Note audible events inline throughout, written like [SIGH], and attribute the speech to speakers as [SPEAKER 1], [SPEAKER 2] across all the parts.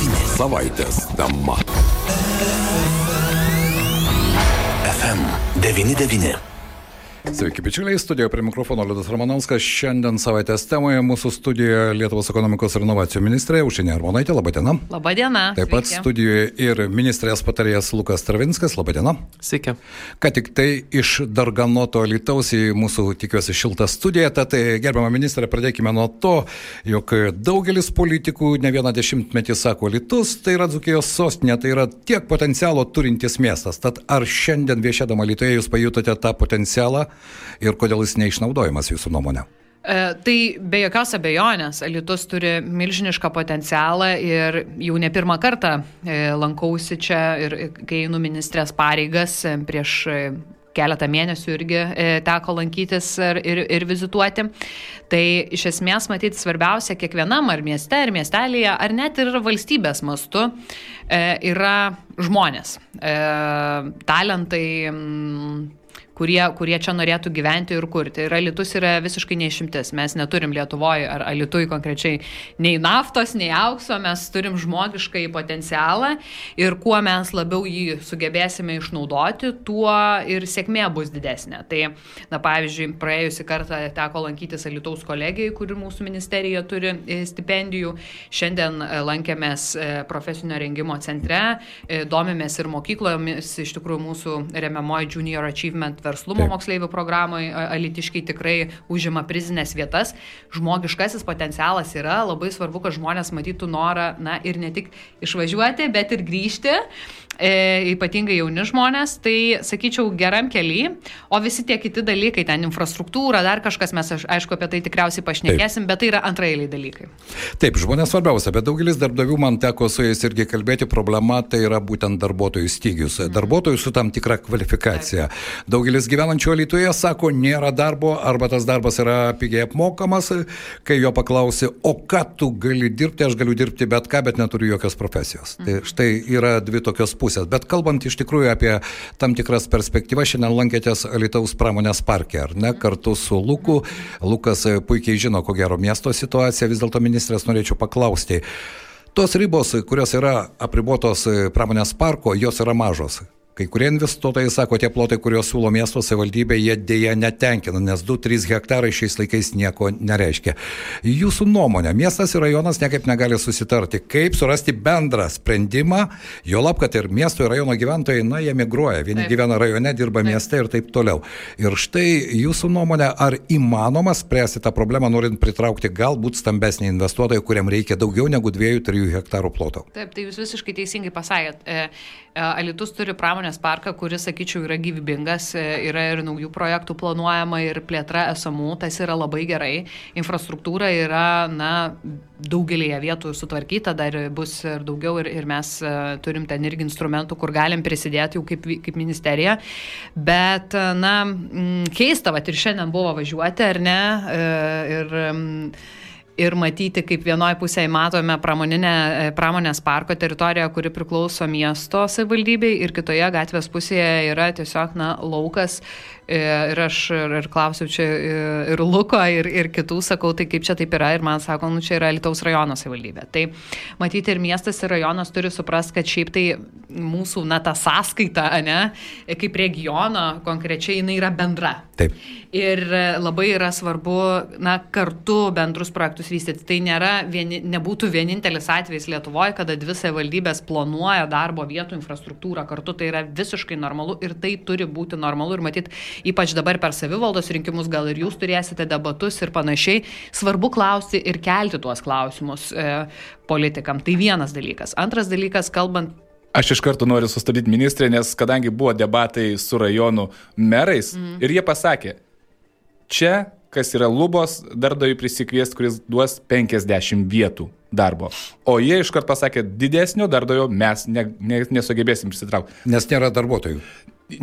[SPEAKER 1] 99.
[SPEAKER 2] Savaitės tema.
[SPEAKER 1] FM 99.
[SPEAKER 2] Sveiki, bičiuliai, studijoje prie mikrofono Liudas Ramanauskas. Šiandien savaitės temoje mūsų studijoje Lietuvos ekonomikos ir inovacijų ministrė Užsienė Armonaitė. Labadiena.
[SPEAKER 3] Labadiena.
[SPEAKER 2] Taip pat
[SPEAKER 3] Sveiki.
[SPEAKER 2] studijoje ir ministrės patarėjas Lukas Travinskas. Labadiena.
[SPEAKER 4] Sveiki.
[SPEAKER 2] Ką tik tai iš Darganoto Lietuvos į mūsų, tikiuosi, šiltą studiją. Tad, gerbiamą ministrę, pradėkime nuo to, jog daugelis politikų ne vieną dešimtmetį sako, Lietus tai yra Dzukijos sostinė, tai yra tiek potencialo turintis miestas. Tad ar šiandien viešėdama Lietuvoje jūs pajutote tą potencialą ir kodėl jis neišnaudojamas jūsų nuomonė?
[SPEAKER 3] E, Tai be jokios abejonės, Alitus turi milžinišką potencialą ir jau ne pirmą kartą e, lankausi čia ir kai einu ministrės pareigas e, prieš keletą mėnesių irgi teko lankytis ir, ir, ir vizituoti. Tai iš esmės matyti svarbiausia kiekvienam ar mieste, ar miestelėje, ar net ir valstybės mastu yra žmonės, talentai. Kurie, kurie čia norėtų gyventi ir kurti. Ir Alitus yra visiškai neišimtis. Mes neturim Lietuvoje ar Alitui konkrečiai nei naftos, nei aukso, mes turim žmogiškai potencialą ir kuo mes labiau jį sugebėsime išnaudoti, tuo ir sėkmė bus didesnė. Tai, na, pavyzdžiui, praėjusį kartą teko lankytis Alitaus kolegijai, kuri mūsų ministerija turi e, stipendijų. Šiandien e, lankėmės e, profesinio rengimo centre, domimės ir mokyklomis, iš tikrųjų mūsų remiamoji Junior Achievement verslumo
[SPEAKER 2] Taip.
[SPEAKER 3] moksleivių programai a- alitiškai tikrai užima prizinės vietas. Žmogiškasis potencialas yra labai svarbu, kad žmonės matytų norą, na ir ne tik išvažiuoti, bet ir grįžti, e, ypatingai jauni žmonės, tai sakyčiau geram keliui, o visi tie kiti dalykai, ten infrastruktūra, dar kažkas, mes aišku apie tai tikriausiai pašnekėsim, bet tai yra antrailiai dalykai.
[SPEAKER 2] Taip, žmonės svarbiausia, bet daugelis darbdavių man teko su jais irgi kalbėti, problema tai yra būtent darbuotojų stygius. Darbuotojų su tam tikra kvalifikacija. Daugelis gyvenančių Lietuvoje sako, nėra darbo arba tas darbas yra pigiai apmokamas, kai jo paklausi, o ką tu gali dirbti, aš galiu dirbti bet ką, bet neturiu jokios profesijos. Tai štai yra dvi tokios pusės. Bet kalbant iš tikrųjų apie tam tikras perspektyvas, šiandien lankėtės Lietuvos pramonės parke, ar ne, kartu su Luku. Lukas e, puikiai žino, ko gero miesto situaciją, vis dėlto ministrės norėčiau paklausti. Tos ribos, kurios yra apribotos e, pramonės parko, jos yra mažos. Kai kurie investuotojai sako, tie plotai, kuriuos siūlo miesto savivaldybė, jie dėja netenkina, nes 2-3 hektarai šiais laikais nieko nereiškia. Jūsų nuomonė, miestas ir rajonas niekaip negali susitarti, kaip surasti bendrą sprendimą, jo lab, kad ir miesto ir rajono gyventojai, na, jie migruoja, vieni
[SPEAKER 3] Taip.
[SPEAKER 2] gyvena rajone, dirba mieste ir taip toliau. Ir štai jūsų nuomonė, ar įmanoma spręsti tą problemą, norint pritraukti galbūt stambesnį investuotoją, kuriam reikia daugiau negu 2-3 hektarų ploto.
[SPEAKER 3] Taip, tai jūs visiškai teisingai pasakėt. E, Alitus turi pramonės parką, kuris, sakyčiau, yra gyvybingas, e, yra ir naujų projektų planuojama ir plėtra esamų, tas yra labai gerai. Infrastruktūra yra, na, daugelėje vietų sutvarkyta, dar bus ir daugiau ir, ir mes e, turim ten irgi instrumentų, kur galim prisidėti jau kaip, kaip ministerija. Bet, e, na, keista, va ir šiandien buvo važiuoti, ar ne? E, Ir, ir matyti, kaip vienoje pusėje matome e, pramonės parko teritoriją, kuri priklauso miesto savivaldybei ir kitoje gatvės pusėje yra tiesiog na, laukas. E, Ir aš ir, ir klausiau čia e, ir Luko, ir, ir kitų, sakau, tai kaip čia taip yra, ir man sako, nu čia yra Lietuvos rajono savivaldybė. Tai matyti ir miestas, ir rajonas turi suprasti, kad šiaip tai mūsų, na, ta sąskaita, ne, kaip regiono konkrečiai, jinai yra bendra.
[SPEAKER 2] Taip.
[SPEAKER 3] Ir labai yra svarbu, na, kartu bendrus projektus vystyti. Tai nėra, vieni, nebūtų vienintelis atvejis Lietuvoje, kada dvi savivaldybės planuoja darbo vietų infrastruktūrą kartu. Tai yra visiškai normalu ir tai turi būti normalu. Ir matyt, ypač dabar per savivaldos rinkimus gal ir jūs turėsite debatus ir panašiai. Svarbu klausti ir kelti tuos klausimus e, politikam. Tai vienas dalykas. Antras dalykas, kalbant
[SPEAKER 4] Aš iš karto noriu sustabdyti ministrę, nes kadangi buvo debatai su rajonų merais mm. ir jie pasakė, čia, kas yra lubos, darbdaviui prisikviesti, kuris duos 50 vietų darbo. O jie iškart pasakė, didesnio darbdavio mes ne, ne, nesugebėsim prisitraukti.
[SPEAKER 2] Nes nėra darbuotojų.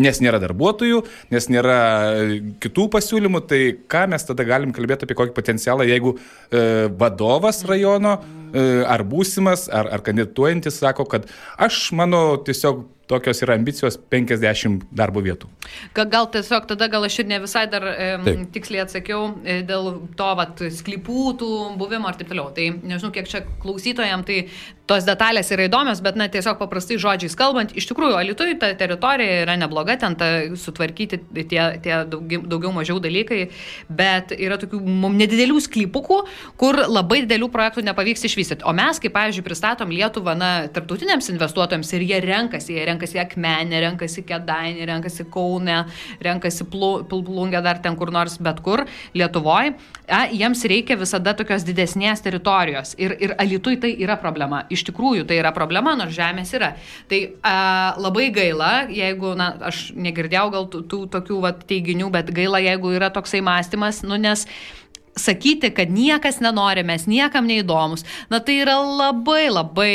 [SPEAKER 4] Nes nėra darbuotojų, nes nėra e, kitų pasiūlymų, tai ką mes tada galim kalbėti apie kokį potencialą, jeigu e, vadovas rajono e, ar būsimas, ar, ar kandidatuojantis sako, kad aš mano tiesiog tokios yra ambicijos 50 darbo vietų.
[SPEAKER 3] Gal tiesiog tada, gal aš ir ne visai dar e, tiksliai atsakiau e, dėl to, vat, sklypų, tų buvimo ir taip toliau. Tai nežinau, kiek čia klausytojams, tai tos detalės yra įdomios, bet, na, tiesiog paprastai žodžiais kalbant, iš tikrųjų, Alitui ta teritorija yra nebloga, ten ta, sutvarkyti tie, tie daugiau, daugiau mažiau dalykai, bet yra tokių nedidelių sklypukų, kur labai didelių projektų nepavyks išvystyti. O mes, kaip, pavyzdžiui, pristatom Lietuvą, na, tarptautiniams investuotojams ir jie renkasi, jie renkasi Akmenę, renkasi Kedainį, renkasi Kaunę, renkasi Plungę dar ten kur nors, bet kur Lietuvoje, jiems reikia visada tokios didesnės teritorijos. Ir, ir Alitui tai yra problema iš tikrųjų tai yra problema, nors žemės yra. Tai a, labai gaila, jeigu, na, aš negirdėjau gal tų, tų tokių vat, teiginių, bet gaila, jeigu yra toksai mąstymas, nu, nes sakyti, kad niekas nenori, mes niekam neįdomus, na tai yra labai labai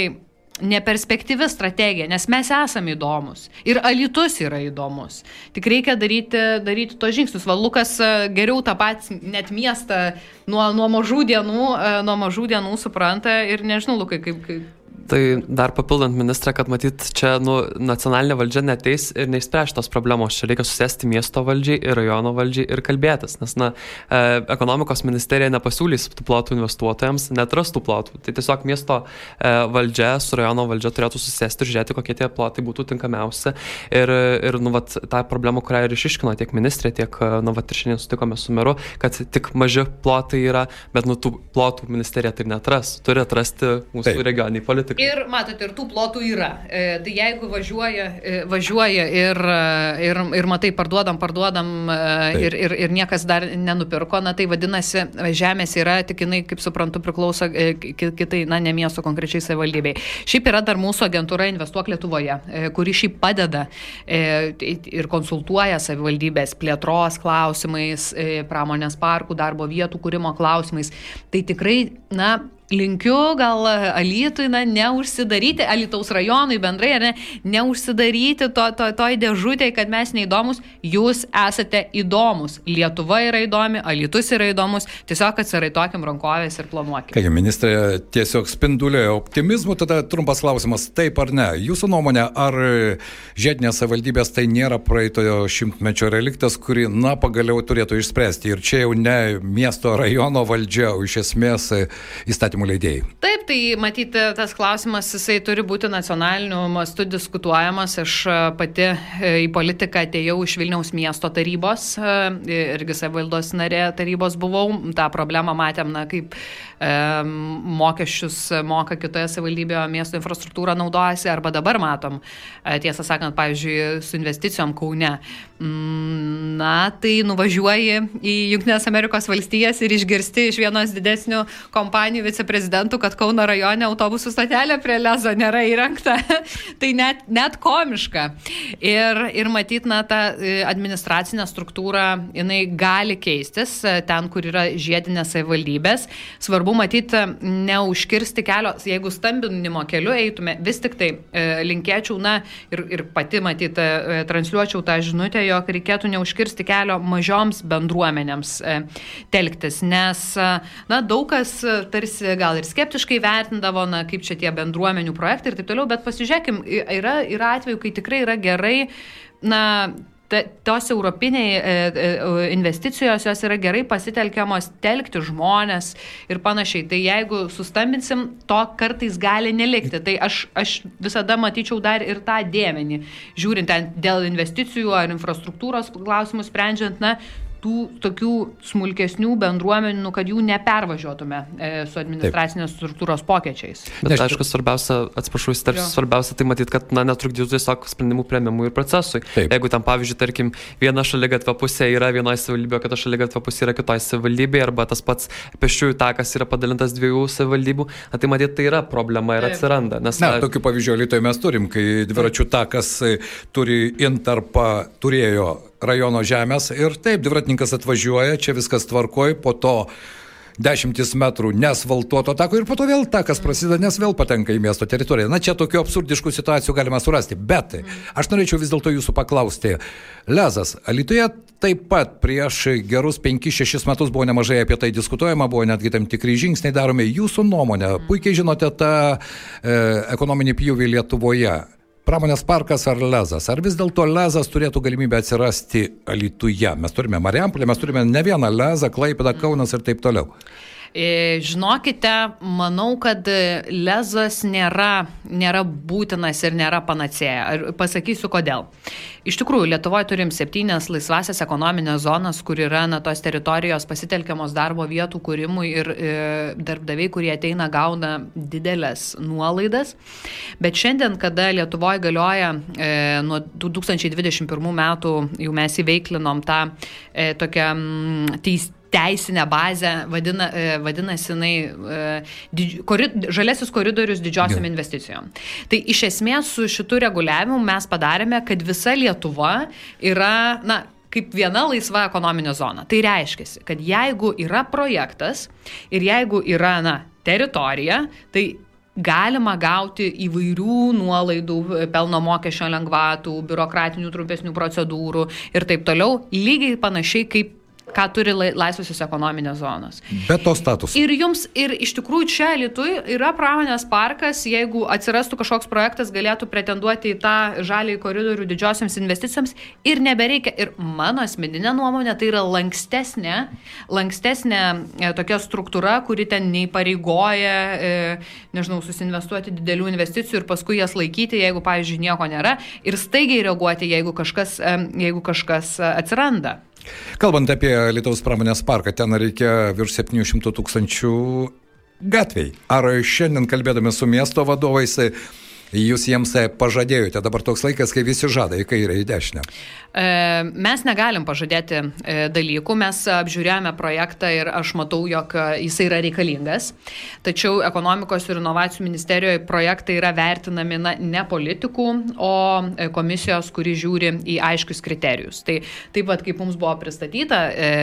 [SPEAKER 3] neperspektyvi strategija, nes mes esame įdomus. Ir alitus yra įdomus. Tik reikia daryti, daryti tos žingsnius. Va, Lukas geriau tą patį net miestą nuo, nuo mažų dienų, nuo mažų dienų supranta ir nežinau, Lukai, kaip, kaip,
[SPEAKER 5] Tai dar papildant ministrą, kad matyt, čia nu, nacionalinė valdžia neteis ir neišspręs tos problemos. Čia reikia susėsti miesto valdžiai ir rajono valdžiai ir kalbėtis, nes na, e, ekonomikos ministerija nepasiūlys tų plotų investuotojams, netras tų plotų. Tai tiesiog miesto e, valdžia su rajono valdžia turėtų susėsti ir žiūrėti, kokie tie plotai būtų tinkamiausi. Ir, ir nu, vat, tą problemą, kurią ir išiškino tiek ministrė, tiek e, nu, vat, ir šiandien sutikome su meru, kad tik maži plotai yra, bet nu, tų plotų ministerija tai netras. Turi atrasti mūsų Taip. regioniai politikai.
[SPEAKER 3] Ir matote, ir tų plotų yra. E, tai jeigu važiuoja, e, važiuoja ir, e, ir, ir matai, parduodam, parduodam e, ir, ir, ir niekas dar nenupirko, na tai vadinasi, žemės yra, tik jinai, kaip suprantu, priklauso e, kitai, na ne miesto konkrečiai savivaldybei. Šiaip yra dar mūsų agentūra Investuok Lietuvoje, e, kuri šiaip padeda e, ir konsultuoja savivaldybės plėtros klausimais, e, pramonės parkų, darbo vietų kūrimo klausimais. Tai tikrai, na, linkiu gal Alytui, na, neužsidaryti, Alytaus rajonui bendrai, ne, neužsidaryti to, to, toj dėžutėje, kad mes neįdomus, jūs esate įdomus. Lietuva yra įdomi, Alytus yra įdomus, tiesiog atsiraitokim rankovės ir planuokim.
[SPEAKER 2] Kągi, ministrė, tiesiog spindulioja optimizmu, tada trumpas klausimas, taip ar ne? Jūsų nuomonė, ar žiedinės savivaldybės tai nėra praeitojo šimtmečio reliktas, kurį, na, pagaliau turėtų išspręsti. Ir čia jau ne miesto rajono valdžia, o iš esmės įstatymų įstatymų leidėjai.
[SPEAKER 3] Taip, tai matyti tas klausimas, jisai turi būti nacionaliniu mastu diskutuojamas. Aš e, pati e, į politiką atėjau iš Vilniaus miesto tarybos, e, irgi savivaldos narė tarybos buvau. Ta problema matėm, na, kaip e, mokesčius moka kitoje savivaldybėje, miesto infrastruktūrą naudojasi, arba dabar matom, tiesą sakant, pavyzdžiui, su investicijom Kaune. Na, tai nuvažiuoji į Junktinės Amerikos valstijas ir išgirsti iš vienos didesnių kompanijų viceprezidentą prezidentų, kad Kauno rajone autobusų stotelė prie Lezo nėra įrengta. [LAUGHS] tai net, net komiška. Ir, ir matyt, na, ta e, administracinė struktūra, jinai gali keistis e, ten, kur yra žiedinės savivaldybės. Svarbu matyti, neužkirsti kelio, jeigu stambinimo keliu eitume, vis tik tai e, linkėčiau, na, ir, ir pati matyti, e, transliuočiau tą žinutę, jog reikėtų neužkirsti kelio mažoms bendruomenėms e, telktis, nes, e, na, daug kas tarsi gal ir skeptiškai vertindavo, na, kaip čia tie bendruomenių projektai ir taip toliau, bet pasižiūrėkim, yra, yra atveju, kai tikrai yra gerai, na, tos europiniai e, e, investicijos, jos yra gerai pasitelkiamos telkti žmonės ir panašiai. Tai jeigu sustambinsim, to kartais gali nelikti. Tai aš, aš visada matyčiau dar ir tą dėmenį, žiūrint ten dėl investicijų ar infrastruktūros klausimų sprendžiant, na, tų tokių smulkesnių bendruomenių, kad jų nepervažiuotume e, su administracinės Taip. struktūros pokyčiais.
[SPEAKER 5] Bet Neš, aišku, svarbiausia, atsiprašau, įsiterpsiu, svarbiausia tai matyti, kad na, netrukdytų tiesiog sprendimų prieimimui ir procesui. Taip. Jeigu tam, pavyzdžiui, tarkim, viena šalia gatvė pusė yra vienoje savivaldybėje, kita šalia gatvė pusė yra kitoje savivaldybėje, arba tas pats pešiųjų takas yra padalintas dviejų savivaldybių, na, tai matyti tai yra problema ir Taip. atsiranda. Nes,
[SPEAKER 2] na, tokių pavyzdžių Lietuvoje mes turim, kai dviračių takas e, turi intarpą, turėjo rajono žemės ir taip, dviratininkas atvažiuoja, čia viskas tvarkoj, po to dešimtis metrų nesvaltuoto tako ir po to vėl takas prasideda, nes vėl patenka į miesto teritoriją. Na, čia tokių absurdiškų situacijų galima surasti. Bet aš norėčiau vis dėlto jūsų paklausti. Lezas, Alitoje taip pat prieš gerus 5-6 metus buvo nemažai apie tai diskutuojama, buvo netgi tam tikri žingsniai daromi. Jūsų nuomonė, puikiai žinote tą e, ekonominį pjūvį Lietuvoje. Pramonės parkas ar lezas? Ar vis dėlto lezas turėtų galimybę atsirasti Alituje? Mes turime Mariampolę, mes turime ne vieną lezą, Klaipėdą, Kaunas ir taip toliau.
[SPEAKER 3] E, žinokite, manau, kad lezas nėra, nėra būtinas ir nėra panacėja. Ir pasakysiu kodėl. Iš tikrųjų, Lietuvoje turim septynias laisvasias ekonominės zonas, kur yra na, tos teritorijos pasitelkiamos darbo vietų kūrimui ir e, darbdaviai, kurie ateina, gauna didelės nuolaidas. Bet šiandien, kada Lietuvoje galioja e, nuo 2021 metų, jau mes įveiklinom tą e, tokią teis, teisinę bazę, vadina, e, vadinasi, jinai, e, didž, korid, žalesis koridorius didžiosiam investicijom. Tai iš esmės su šitu reguliavimu mes padarėme, kad visa Lietuva yra, na, kaip viena laisva ekonominė zona. Tai reiškia, kad jeigu yra projektas ir jeigu yra, na, teritorija, tai galima gauti įvairių nuolaidų, pelno mokesčio lengvatų, biurokratinių trumpesnių procedūrų ir taip toliau, lygiai panašiai kaip ką turi laisvosios ekonominės zonos.
[SPEAKER 2] Bet to status.
[SPEAKER 3] Ir jums, ir iš tikrųjų čia Lietuvai yra pramonės parkas, jeigu atsirastų kažkoks projektas, galėtų pretenduoti į tą žalį koridorių didžiosiams investicijoms ir nebereikia. Ir mano asmeninė nuomonė, tai yra lankstesnė, lankstesnė e, tokia struktūra, kuri ten neįpareigoja, e, nežinau, susinvestuoti didelių investicijų ir paskui jas laikyti, jeigu, pavyzdžiui, nieko nėra, ir staigiai reaguoti, jeigu kažkas, e, jeigu kažkas atsiranda.
[SPEAKER 2] Kalbant apie Lietuvos pramonės parką, ten reikia virš 700 tūkstančių gatviai. Ar šiandien kalbėdami su miesto vadovais, jūs jiems pažadėjote, dabar toks laikas, kai visi žada į kairę, į dešinę?
[SPEAKER 3] E, mes negalim pažadėti e, dalykų, mes apžiūrėjome projektą ir aš matau, jog jisai yra reikalingas. Tačiau ekonomikos ir inovacijų ministerijoje projektai yra vertinami na, ne politikų, o komisijos, kuri žiūri į aiškius kriterijus. Tai taip pat, kaip mums buvo pristatyta e,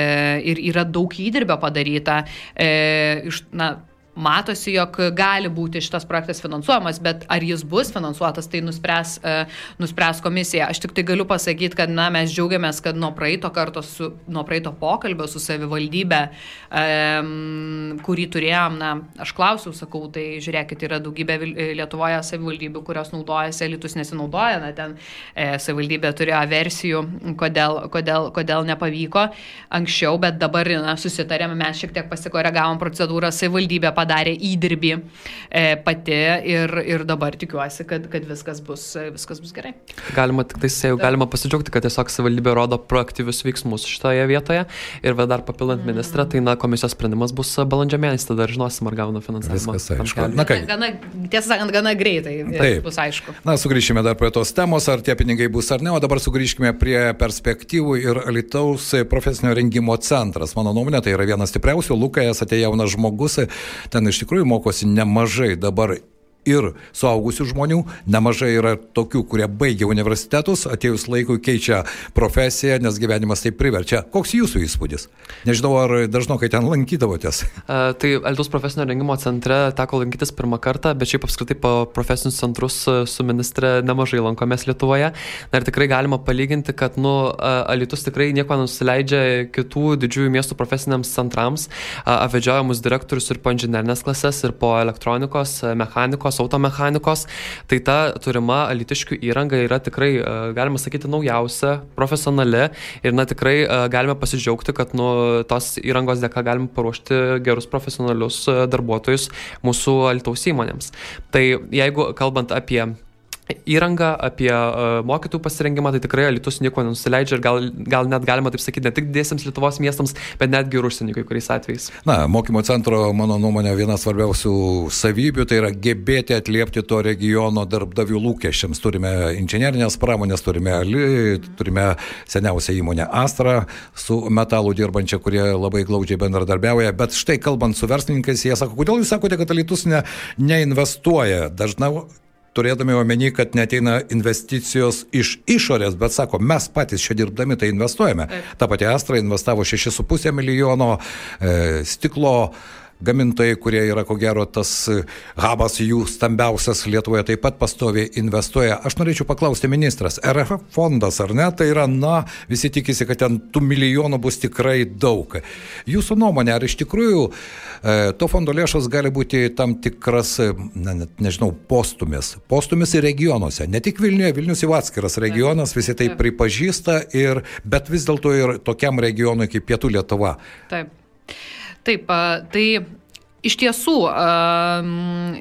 [SPEAKER 3] ir yra daug įdirbio padaryta, iš, na, matosi, jog gali būti šitas projektas finansuojamas, bet ar jis bus finansuotas, tai nuspręs, uh, nuspręs komisija. Aš tik tai galiu pasakyti, kad na, mes džiaugiamės, kad nuo praeito karto, su, nuo praeito pokalbio su savivaldybė, um, kurį turėjom, na, aš klausiau, sakau, tai žiūrėkit, yra daugybė Lietuvoje savivaldybių, kurios naudojasi, elitus nesinaudoja, na, ten e, savivaldybė turėjo versijų, kodėl, kodėl, kodėl nepavyko anksčiau, bet dabar na, susitarėme, mes šiek tiek pasikoregavom procedūrą, savivaldybė padarė padarė įdirbį e, pati ir, ir dabar tikiuosi, kad, kad viskas, bus, viskas bus gerai.
[SPEAKER 5] Galima tik tai jau galima pasidžiaugti, kad tiesiog savivaldybė rodo proaktyvius veiksmus šitoje vietoje ir dar papildant mm. ministrą, tai na, komisijos sprendimas bus balandžio mėnesį, tada žinosim, ar gauna finansavimą.
[SPEAKER 2] Viskas aišku. Na, ką?
[SPEAKER 3] Gana, tiesą sakant, gana greitai Taip. bus aišku.
[SPEAKER 2] Na, sugrįšime dar prie tos temos, ar tie pinigai bus ar ne, o dabar sugrįžkime prie perspektyvų ir Alitaus profesinio rengimo centras. Mano nuomonė, tai yra vienas stipriausių, Lukas atėjo jaunas žmogus, ten iš tikrųjų mokosi nemažai. Dabar ir suaugusių žmonių, nemažai yra tokių, kurie baigia universitetus, atėjus laikui keičia profesiją, nes gyvenimas taip priverčia. Koks jūsų įspūdis? Nežinau, ar dažnokai ten lankydavotės.
[SPEAKER 5] Uh, tai Altus profesinio rengimo centre teko lankytis pirmą kartą, bet šiaip apskritai po profesinius centrus su ministre nemažai lankomės Lietuvoje. Na ir tikrai galima palyginti, kad nu, Alitus tikrai nieko nenusileidžia kitų didžiųjų miestų profesiniams centrams. Avedžioja mus direktorius ir po inžinerinės klases, ir po elektronikos, mechanikos mechanikos, automechanikos, tai ta turima alitiškių įranga yra tikrai, e, galima sakyti, naujausia, profesionali ir na tikrai e, galime pasidžiaugti, kad nu, tos įrangos dėka galime paruošti gerus profesionalius e, darbuotojus mūsų alitaus įmonėms. Tai jeigu kalbant apie įrangą, apie uh, mokytojų pasirengimą, tai tikrai Lietuvos nieko nenusileidžia ir gal, gal net galima taip sakyti ne tik dėsiams Lietuvos miestams, bet netgi ir užsienio kai kuriais atvejais.
[SPEAKER 2] Na, mokymo centro, mano nuomonė, viena svarbiausių savybių tai yra gebėti atliepti to regiono darbdavių lūkesčiams. Turime inžinierinės pramonės, turime turime seniausią įmonę Astra su metalu dirbančia, kurie labai glaudžiai bendradarbiauja. Bet štai kalbant su verslininkais, jie sako, kodėl jūs sakote, kad Lietus ne, neinvestuoja? Dažnai turėdami omeny, kad neteina investicijos iš išorės, bet sako, mes patys čia dirbdami tai investuojame. Ta pati Astra investavo 6,5 milijono, e, stiklo gamintojai, kurie yra ko gero tas hubas jų stambiausias Lietuvoje, taip pat pastoviai investuoja. Aš norėčiau paklausti ministras, RF fondas ar ne, tai yra, na, visi tikisi, kad ten tų milijonų bus tikrai daug. Jūsų nuomonė, ar iš tikrųjų e, to fondo lėšos gali būti tam tikras, na, net nežinau, postumis, postumis ir regionuose, ne tik Vilniuje, Vilnius jau atskiras regionas, visi tai pripažįsta, ir, bet vis dėlto ir tokiam regionui kaip Pietų Lietuva.
[SPEAKER 3] Taip. Taip, tai Iš tiesų,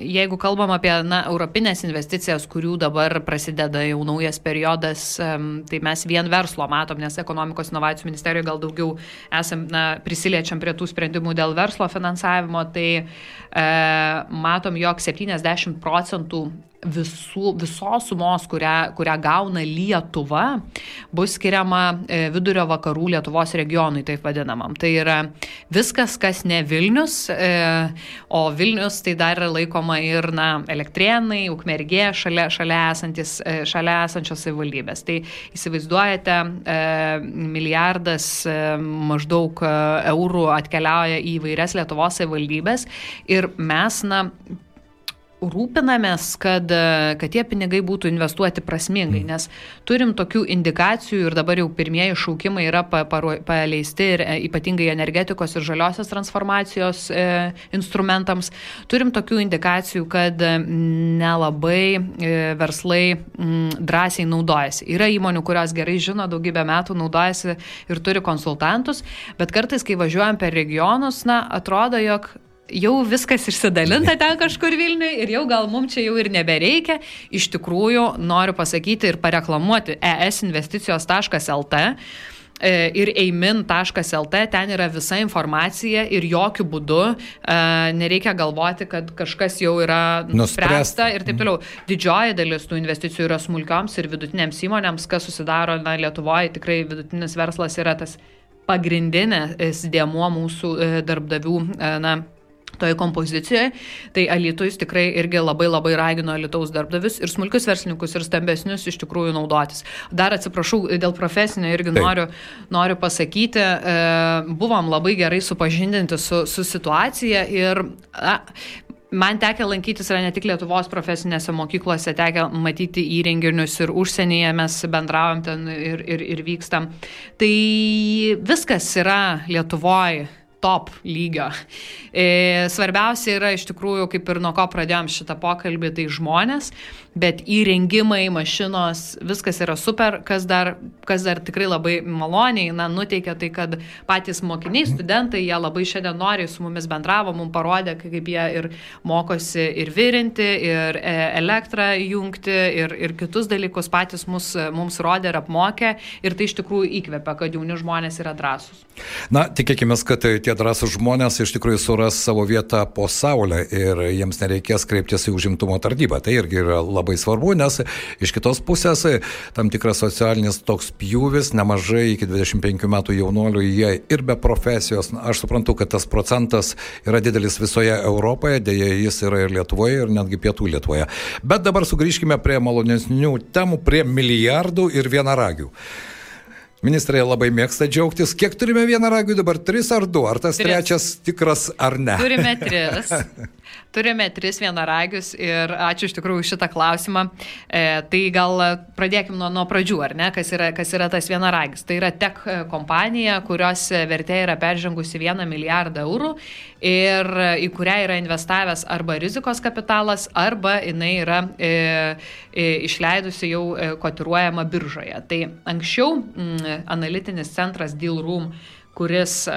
[SPEAKER 3] jeigu kalbam apie na, europinės investicijas, kurių dabar prasideda jau naujas periodas, tai mes vien verslo matom, nes ekonomikos inovacijų ministerijoje gal daugiau esam, na, prisiliečiam prie tų sprendimų dėl verslo finansavimo, tai e, matom, jog 70 procentų visų, visos sumos, kurią, kurią gauna Lietuva, bus skiriama e, vidurio vakarų Lietuvos regionui, taip vadinamam. Tai yra viskas, kas ne Vilnius, e, o Vilnius tai dar yra laikoma ir na, elektrienai, ukmergė, šalia, šalia, esantis, e, šalia esančios savivaldybės. Tai įsivaizduojate, milijardas maždaug eurų atkeliauja į vairias Lietuvos savivaldybės ir mes, na, rūpinamės, kad, kad tie pinigai būtų investuoti prasmingai, nes turim tokių indikacijų ir dabar jau pirmieji šaukimai yra pa, pa, paleisti ir e, ypatingai energetikos ir žaliosios transformacijos e, instrumentams. Turim tokių indikacijų, kad nelabai e, verslai m, drąsiai naudojasi. Yra įmonių, kurios gerai žino, daugybę metų naudojasi ir turi konsultantus, bet kartais, kai važiuojam per regionus, na, atrodo, jog jau viskas išsidalinta ten kažkur Vilniui ir jau gal mums čia jau ir nebereikia. Iš tikrųjų, noriu pasakyti ir pareklamuoti esinvesticijos.lt e, ir eimin.lt, ten yra visa informacija ir jokių būdų e, nereikia galvoti, kad kažkas jau yra nuspręsta ir taip toliau. Didžioji dalis tų investicijų yra smulkioms ir vidutinėms įmonėms, kas susidaro na, Lietuvoje, tikrai vidutinis verslas yra tas pagrindinės dėmuo mūsų e, darbdavių na, toje kompozicijoje. Tai Alitus tikrai irgi labai labai ragino Alitaus darbdavius ir smulkius verslininkus ir stambesnius iš tikrųjų naudotis. Dar atsiprašau, dėl profesinio irgi Taip. noriu, noriu pasakyti, e, buvom labai gerai supažindinti su, su situacija ir a, Man tekia lankytis yra ne tik Lietuvos profesinėse mokyklose, tekia matyti įrenginius ir užsienyje mes bendravom ten ir, ir, ir vykstam. Tai viskas yra Lietuvoje top lygio. E, svarbiausia yra iš tikrųjų, kaip ir nuo ko pradėjom šitą pokalbį, tai žmonės, bet įrengimai, mašinos, viskas yra super, kas dar, kas dar tikrai labai maloniai, na, nuteikia tai, kad patys mokiniai, studentai, jie labai šiandien nori su mumis bendravo, mums parodė, kaip jie ir mokosi ir virinti, ir e, elektrą jungti, ir, ir kitus dalykus patys mus, mums rodė ir apmokė, ir tai iš tikrųjų įkvepia, kad jauni žmonės yra drąsūs.
[SPEAKER 2] Na, tikėkime, kad tie drąsūs žmonės iš tikrųjų suras savo vietą po saulę ir jiems nereikės kreiptis į užimtumo tarnybą. Tai irgi yra labai svarbu, nes iš kitos pusės tam tikras socialinis toks pjūvis, nemažai iki 25 metų jaunuolių jie ir be profesijos. Aš suprantu, kad tas procentas yra didelis visoje Europoje, dėja jis yra ir Lietuvoje, ir netgi pietų Lietuvoje. Bet dabar sugrįžkime prie malonesnių temų, prie milijardų ir vienaragių. Ministrai labai mėgsta džiaugtis. Kiek turime vieną ragį dabar? Tris ar du? Ar tas tris. trečias tikras ar ne?
[SPEAKER 3] Turime tris. [LAUGHS] Turime tris vienaragius ir ačiū iš tikrųjų šitą klausimą. E, tai gal pradėkime nuo, nuo pradžių, ar ne, kas yra, kas yra tas vienaragis. Tai yra tech kompanija, kurios vertė yra peržengusi 1 milijardą eurų ir į kurią yra investavęs arba rizikos kapitalas, arba jinai yra e, e, išleidusi jau e, kotiruojama biržoje. Tai anksčiau m, analitinis centras Deal Room kuris e,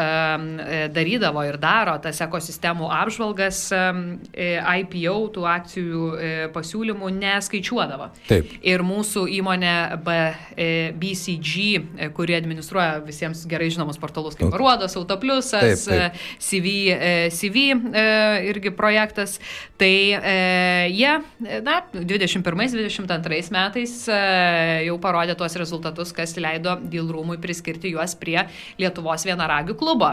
[SPEAKER 3] darydavo ir daro tas ekosistemų apžvalgas, e, IPO tų akcijų e, pasiūlymų neskaičiuodavo.
[SPEAKER 2] Taip.
[SPEAKER 3] Ir mūsų įmonė BCG, kuri administruoja visiems gerai žinomus portalus kaip Ruodas, Autopliusas, taip, taip. CV, CV irgi projektas, tai jie, na, 21-22 metais jau parodė tuos rezultatus, kas leido Dilrumui priskirti juos prie Lietuvos vienaragių klubo.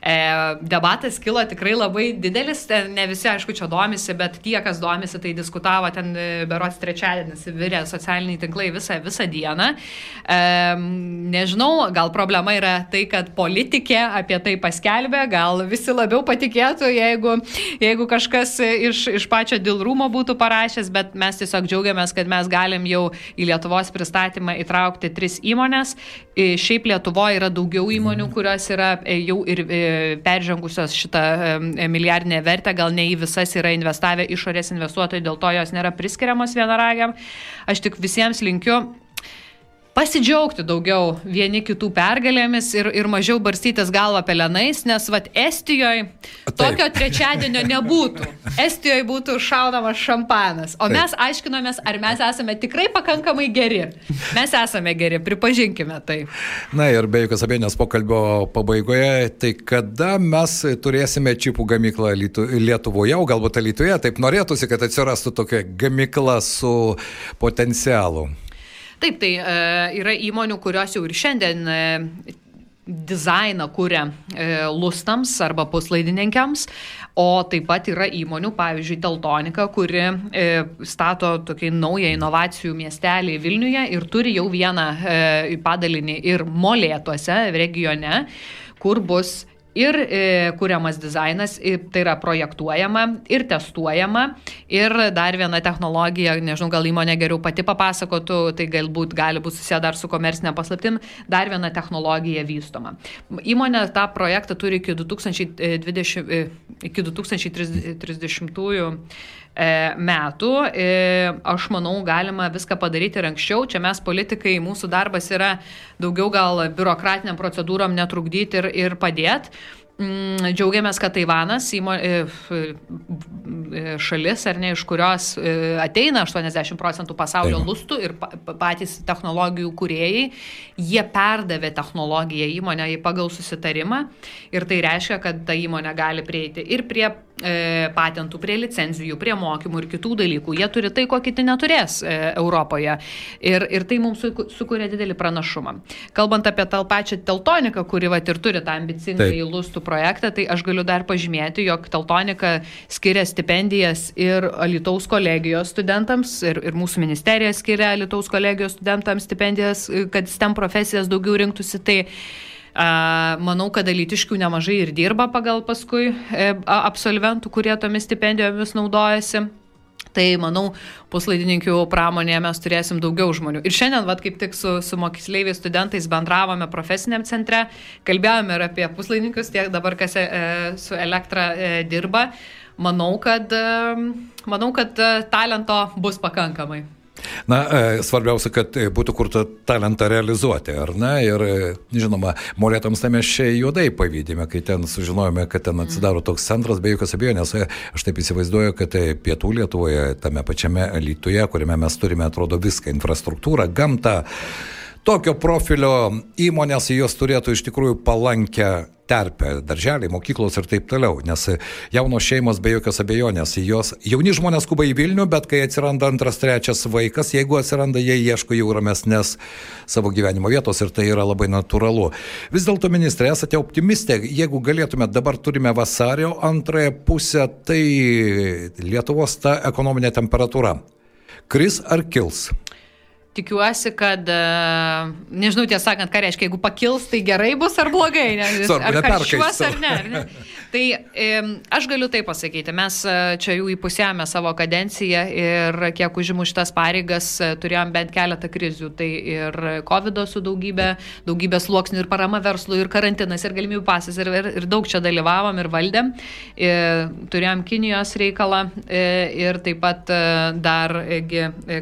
[SPEAKER 3] E, debatas kilo tikrai labai didelis, ne visi, aišku, čia domisi, bet tie, kas domisi, tai diskutavo ten e, berots trečiadienis, virė socialiniai tinklai visą, visą dieną. E, nežinau, gal problema yra tai, kad politikė apie tai paskelbė, gal visi labiau patikėtų, jeigu, jeigu kažkas iš, iš pačio Dilrūmo būtų parašęs, bet mes tiesiog džiaugiamės, kad mes galim jau į Lietuvos pristatymą įtraukti tris įmonės. Šiaip Lietuvoje yra daugiau įmonių, kurios yra e, jau ir e, peržengusios šitą e, milijardinę vertę, gal ne į visas yra investavę išorės investuotojai, dėl to jos nėra priskiriamos vienaragiam. Aš tik visiems linkiu pasidžiaugti daugiau vieni kitų pergalėmis ir, ir mažiau barstytis galvą pelenais, nes vad Estijoje tokio trečiadienio nebūtų. Estijoje būtų šaunamas šampanas, o Taip. mes aiškinomės, ar mes esame tikrai pakankamai geri. Mes esame geri, pripažinkime tai.
[SPEAKER 2] Na ir be jokios abejonės pokalbio pabaigoje, tai kada mes turėsime čipų gamyklą Lietuvoje, o galbūt Lietuvoje, taip norėtųsi, kad atsirastų tokia gamykla su potencialu.
[SPEAKER 3] Taip, tai e, yra įmonių, kurios jau ir šiandien e, dizainą kūrė e, lustams arba puslaidininkams, o taip pat yra įmonių, pavyzdžiui, Teltonika, kuri e, stato tokį naują inovacijų miestelį Vilniuje ir turi jau vieną e, padalinį ir molėtuose regione, kur bus ir e, kuriamas dizainas, ir, tai yra projektuojama ir testuojama. Ir dar viena technologija, nežinau, gal įmonė geriau pati papasakotų, tai galbūt gali būti susiję dar su komercinė paslaptim, dar viena technologija vystoma. Įmonė tą projektą turi iki 2020, e, iki 2030 E, metų. E, aš manau, galima viską padaryti ir anksčiau. Čia mes politikai, mūsų darbas yra daugiau gal biurokratiniam procedūrom netrukdyti ir, ir padėti. Mm, džiaugiamės, kad Taivanas, įmo, e, e, šalis, ar ne, iš kurios e, ateina 80 procentų pasaulio Taip. lustų ir patys technologijų kuriejai, jie perdavė technologiją įmonę pagal susitarimą ir tai reiškia, kad ta įmonė gali prieiti ir prie e, patentų, prie licenzijų, prie mokymų ir kitų dalykų. Jie turi tai, ko kiti neturės e, Europoje. Ir, ir tai mums sukuria didelį pranašumą. Kalbant apie tą pačią teltoniką, kuri va ir turi tą ambicingą lustų projektą, tai aš galiu dar pažymėti, jog Teltonika skiria stipendijas ir Alitaus kolegijos studentams, ir, ir mūsų ministerija skiria Alitaus kolegijos studentams stipendijas, kad STEM profesijas daugiau rinktųsi. Tai Manau, kad dalytiškių nemažai ir dirba pagal paskui e, absolventų, kurie tomis stipendijomis naudojasi. Tai, manau, puslaidininkių pramonėje mes turėsim daugiau žmonių. Ir šiandien, vad kaip tik su, su moksleiviais studentais bendravome profesiniam centre, kalbėjome ir apie puslaidininkius, tiek dabar, kas e, su elektra e, dirba. Manau, kad, e, manau, kad e, talento bus pakankamai.
[SPEAKER 2] Na, e, svarbiausia, kad e, būtų kur tą talentą realizuoti, ar ne? Ir, e, žinoma, molėtams mes čia juodai pavydėme, kai ten sužinojome, kad ten atsidaro toks centras, be jokios abejonės. Aš taip įsivaizduoju, kad pietų Lietuvoje, tame pačiame Lietuvoje, kuriame mes turime, atrodo, viską - infrastruktūrą, gamtą. Tokio profilio įmonės jos turėtų iš tikrųjų palankę terpę, darželiai, mokyklos ir taip toliau, nes jaunos šeimos be jokios abejonės, jos jauni žmonės skuba į Vilnių, bet kai atsiranda antras, trečias vaikas, jeigu atsiranda, jie ieško jau ramesnės savo gyvenimo vietos ir tai yra labai natūralu. Vis dėlto, ministrė, esate optimistė, jeigu galėtumėte, dabar turime vasario antrąją pusę, tai Lietuvos ta ekonominė temperatūra. Kris ar kils?
[SPEAKER 3] Tikiuosi, kad, e, nežinau tiesą sakant, ką reiškia, jeigu pakils, tai gerai bus ar blogai, ne,
[SPEAKER 2] Svarbu,
[SPEAKER 3] ar karščiuos ar ne. Ar ne. Tai e, aš galiu tai pasakyti, mes e, čia jau įpusėjome savo kadenciją ir kiek užimu šitas pareigas, turėjom bent keletą krizių. Tai ir COVID su daugybė, daugybė sluoksnių ir parama verslui, ir karantinas, ir galimybių pasas, ir, ir, ir daug čia dalyvavom ir valdėm. Ir turėjom Kinijos reikalą ir taip pat dar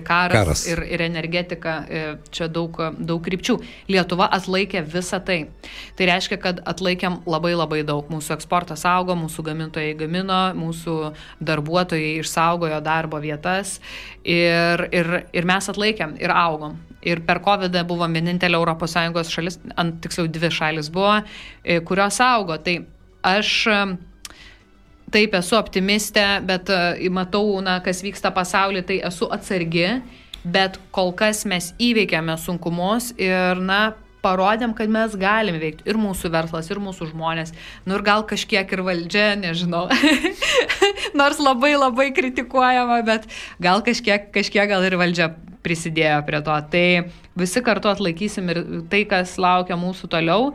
[SPEAKER 3] karas, karas. Ir, ir energetika energetika, e, čia daug, daug krypčių. Lietuva atlaikė visą tai. Tai reiškia, kad atlaikėm labai labai daug. Mūsų eksportas augo, mūsų gamintojai gamino, mūsų darbuotojai išsaugojo darbo vietas ir, ir, ir mes atlaikėm ir augom. Ir per COVID buvo vienintelė ES šalis, ant tiksliau dvi šalis buvo, e, kurios augo. Tai aš taip esu optimistė, bet e, matau, na, kas vyksta pasaulyje, tai esu atsargi bet kol kas mes įveikėme sunkumus ir, na, parodėm, kad mes galim veikti ir mūsų verslas, ir mūsų žmonės, nu ir gal kažkiek ir valdžia, nežinau, [LAUGHS] nors labai labai kritikuojama, bet gal kažkiek, kažkiek gal ir valdžia prisidėjo prie to. Tai visi kartu atlaikysim ir tai, kas laukia mūsų toliau.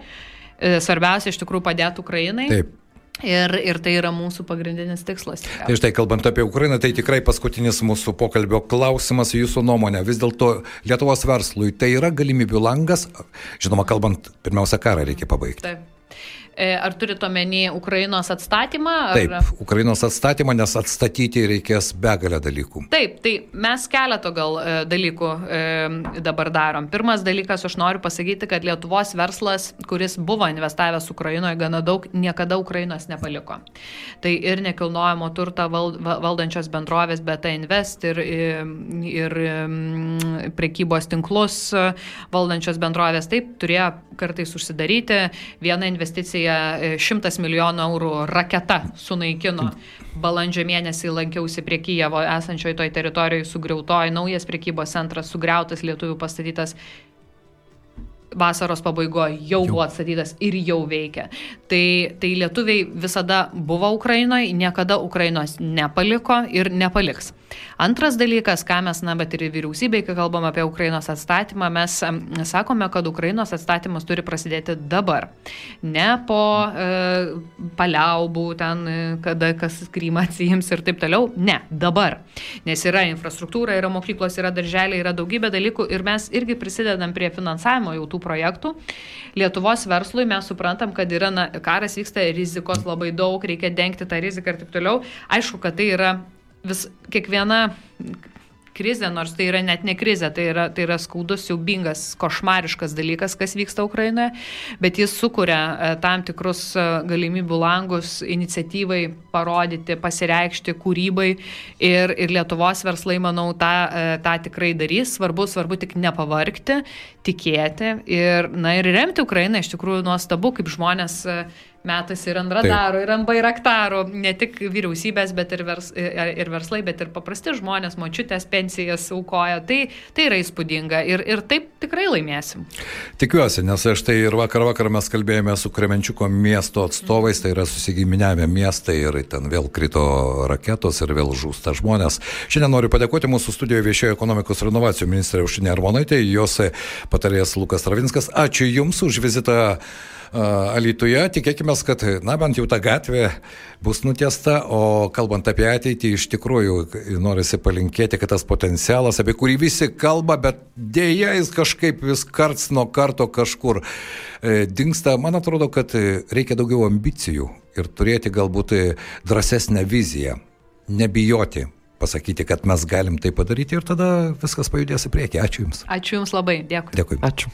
[SPEAKER 3] E, svarbiausia iš tikrųjų padėti Ukrainai.
[SPEAKER 2] Taip.
[SPEAKER 3] Ir, ir tai yra mūsų pagrindinis tikslas.
[SPEAKER 2] Tai štai kalbant apie Ukrainą, tai tikrai paskutinis mūsų pokalbio klausimas, jūsų nuomonė. Vis dėlto Lietuvos verslui tai yra galimybių langas, žinoma, kalbant, pirmiausia, karą reikia pabaigti.
[SPEAKER 3] Taip. E, ar turite omeny Ukrainos atstatymą? Ar...
[SPEAKER 2] Taip, Ukrainos atstatymą, nes atstatyti reikės begalę dalykų.
[SPEAKER 3] Taip, tai mes keletą gal e, dalykų e, dabar darom. Pirmas dalykas, aš noriu pasakyti, kad Lietuvos verslas, kuris buvo investavęs Ukrainoje gana daug, niekada Ukrainos nepaliko. Tai ir nekilnojamo turtą val, valdančios bendrovės BT Invest ir, ir, ir prekybos tinklus valdančios bendrovės taip turėjo kartais užsidaryti. Viena investicija Rusija 100 e, milijonų eurų raketa sunaikino. Balandžio mėnesį lankiausi prie Kijevo esančioje toj teritorijoje sugriautoji, naujas prekybos centras sugriautas, lietuvių pastatytas vasaros pabaigoje jau, jau buvo atstatytas ir jau veikia. Tai, tai lietuviai visada buvo Ukrainoje, niekada Ukrainos nepaliko ir nepaliks. Antras dalykas, ką mes, na, bet ir vyriausybei, kai kalbam apie Ukrainos atstatymą, mes sakome, kad Ukrainos atstatymas turi prasidėti dabar. Ne po e, paliaubų, ten, e, kada kas Krymą atsijims ir taip toliau. Ne, dabar. Nes yra infrastruktūra, yra mokyklos, yra darželiai, yra daugybė dalykų ir mes irgi prisidedam prie finansavimo jau tų projektų. Lietuvos verslui mes suprantam, kad yra, na, karas vyksta, rizikos labai daug, reikia dengti tą riziką ir taip toliau. Aišku, kad tai yra vis kiekviena krizė, nors tai yra net ne krizė, tai yra, tai yra skaudus, siaubingas, košmariškas dalykas, kas vyksta Ukrainoje, bet jis sukuria e, tam tikrus e, galimybių langus iniciatyvai parodyti, pasireikšti, kūrybai ir, ir Lietuvos verslai, manau, tą, e, tą tikrai darys. Svarbu, svarbu tik nepavarkti, tikėti ir, na, ir remti Ukrainą. Iš tikrųjų, nuostabu, kaip žmonės metas ir ant radarų, ir ant bairaktarų, ne tik vyriausybės, bet ir, vers, ir verslai, bet ir paprasti žmonės, močiutės pensijas aukoja. Tai, tai yra įspūdinga ir, ir taip tikrai laimėsim.
[SPEAKER 2] Tikiuosi, nes aš tai ir vakar vakar mes kalbėjome su Kremenčiuko miesto atstovais, tai yra susigiminiavę miestai ir ten vėl krito raketos ir vėl žūsta žmonės. Šiandien noriu padėkoti mūsų studijoje viešojo ekonomikos ir inovacijų ministrė Užšinė Armonaitė, jos patarėjas Lukas Travinskas. Ačiū Jums už vizitą. Alytuje. Tikėkime, kad, na, bent jau ta gatvė bus nutiesta, o kalbant apie ateitį, iš tikrųjų norisi palinkėti, kad tas potencialas, apie kurį visi kalba, bet dėja jis kažkaip vis karts nuo karto kažkur e, dinksta. Man atrodo, kad reikia daugiau ambicijų ir turėti galbūt drąsesnę viziją, nebijoti pasakyti, kad mes galim tai padaryti ir tada viskas pajudės į priekį. Ačiū Jums.
[SPEAKER 3] Ačiū Jums labai, dėkui.
[SPEAKER 2] Dėkui.
[SPEAKER 5] Ačiū.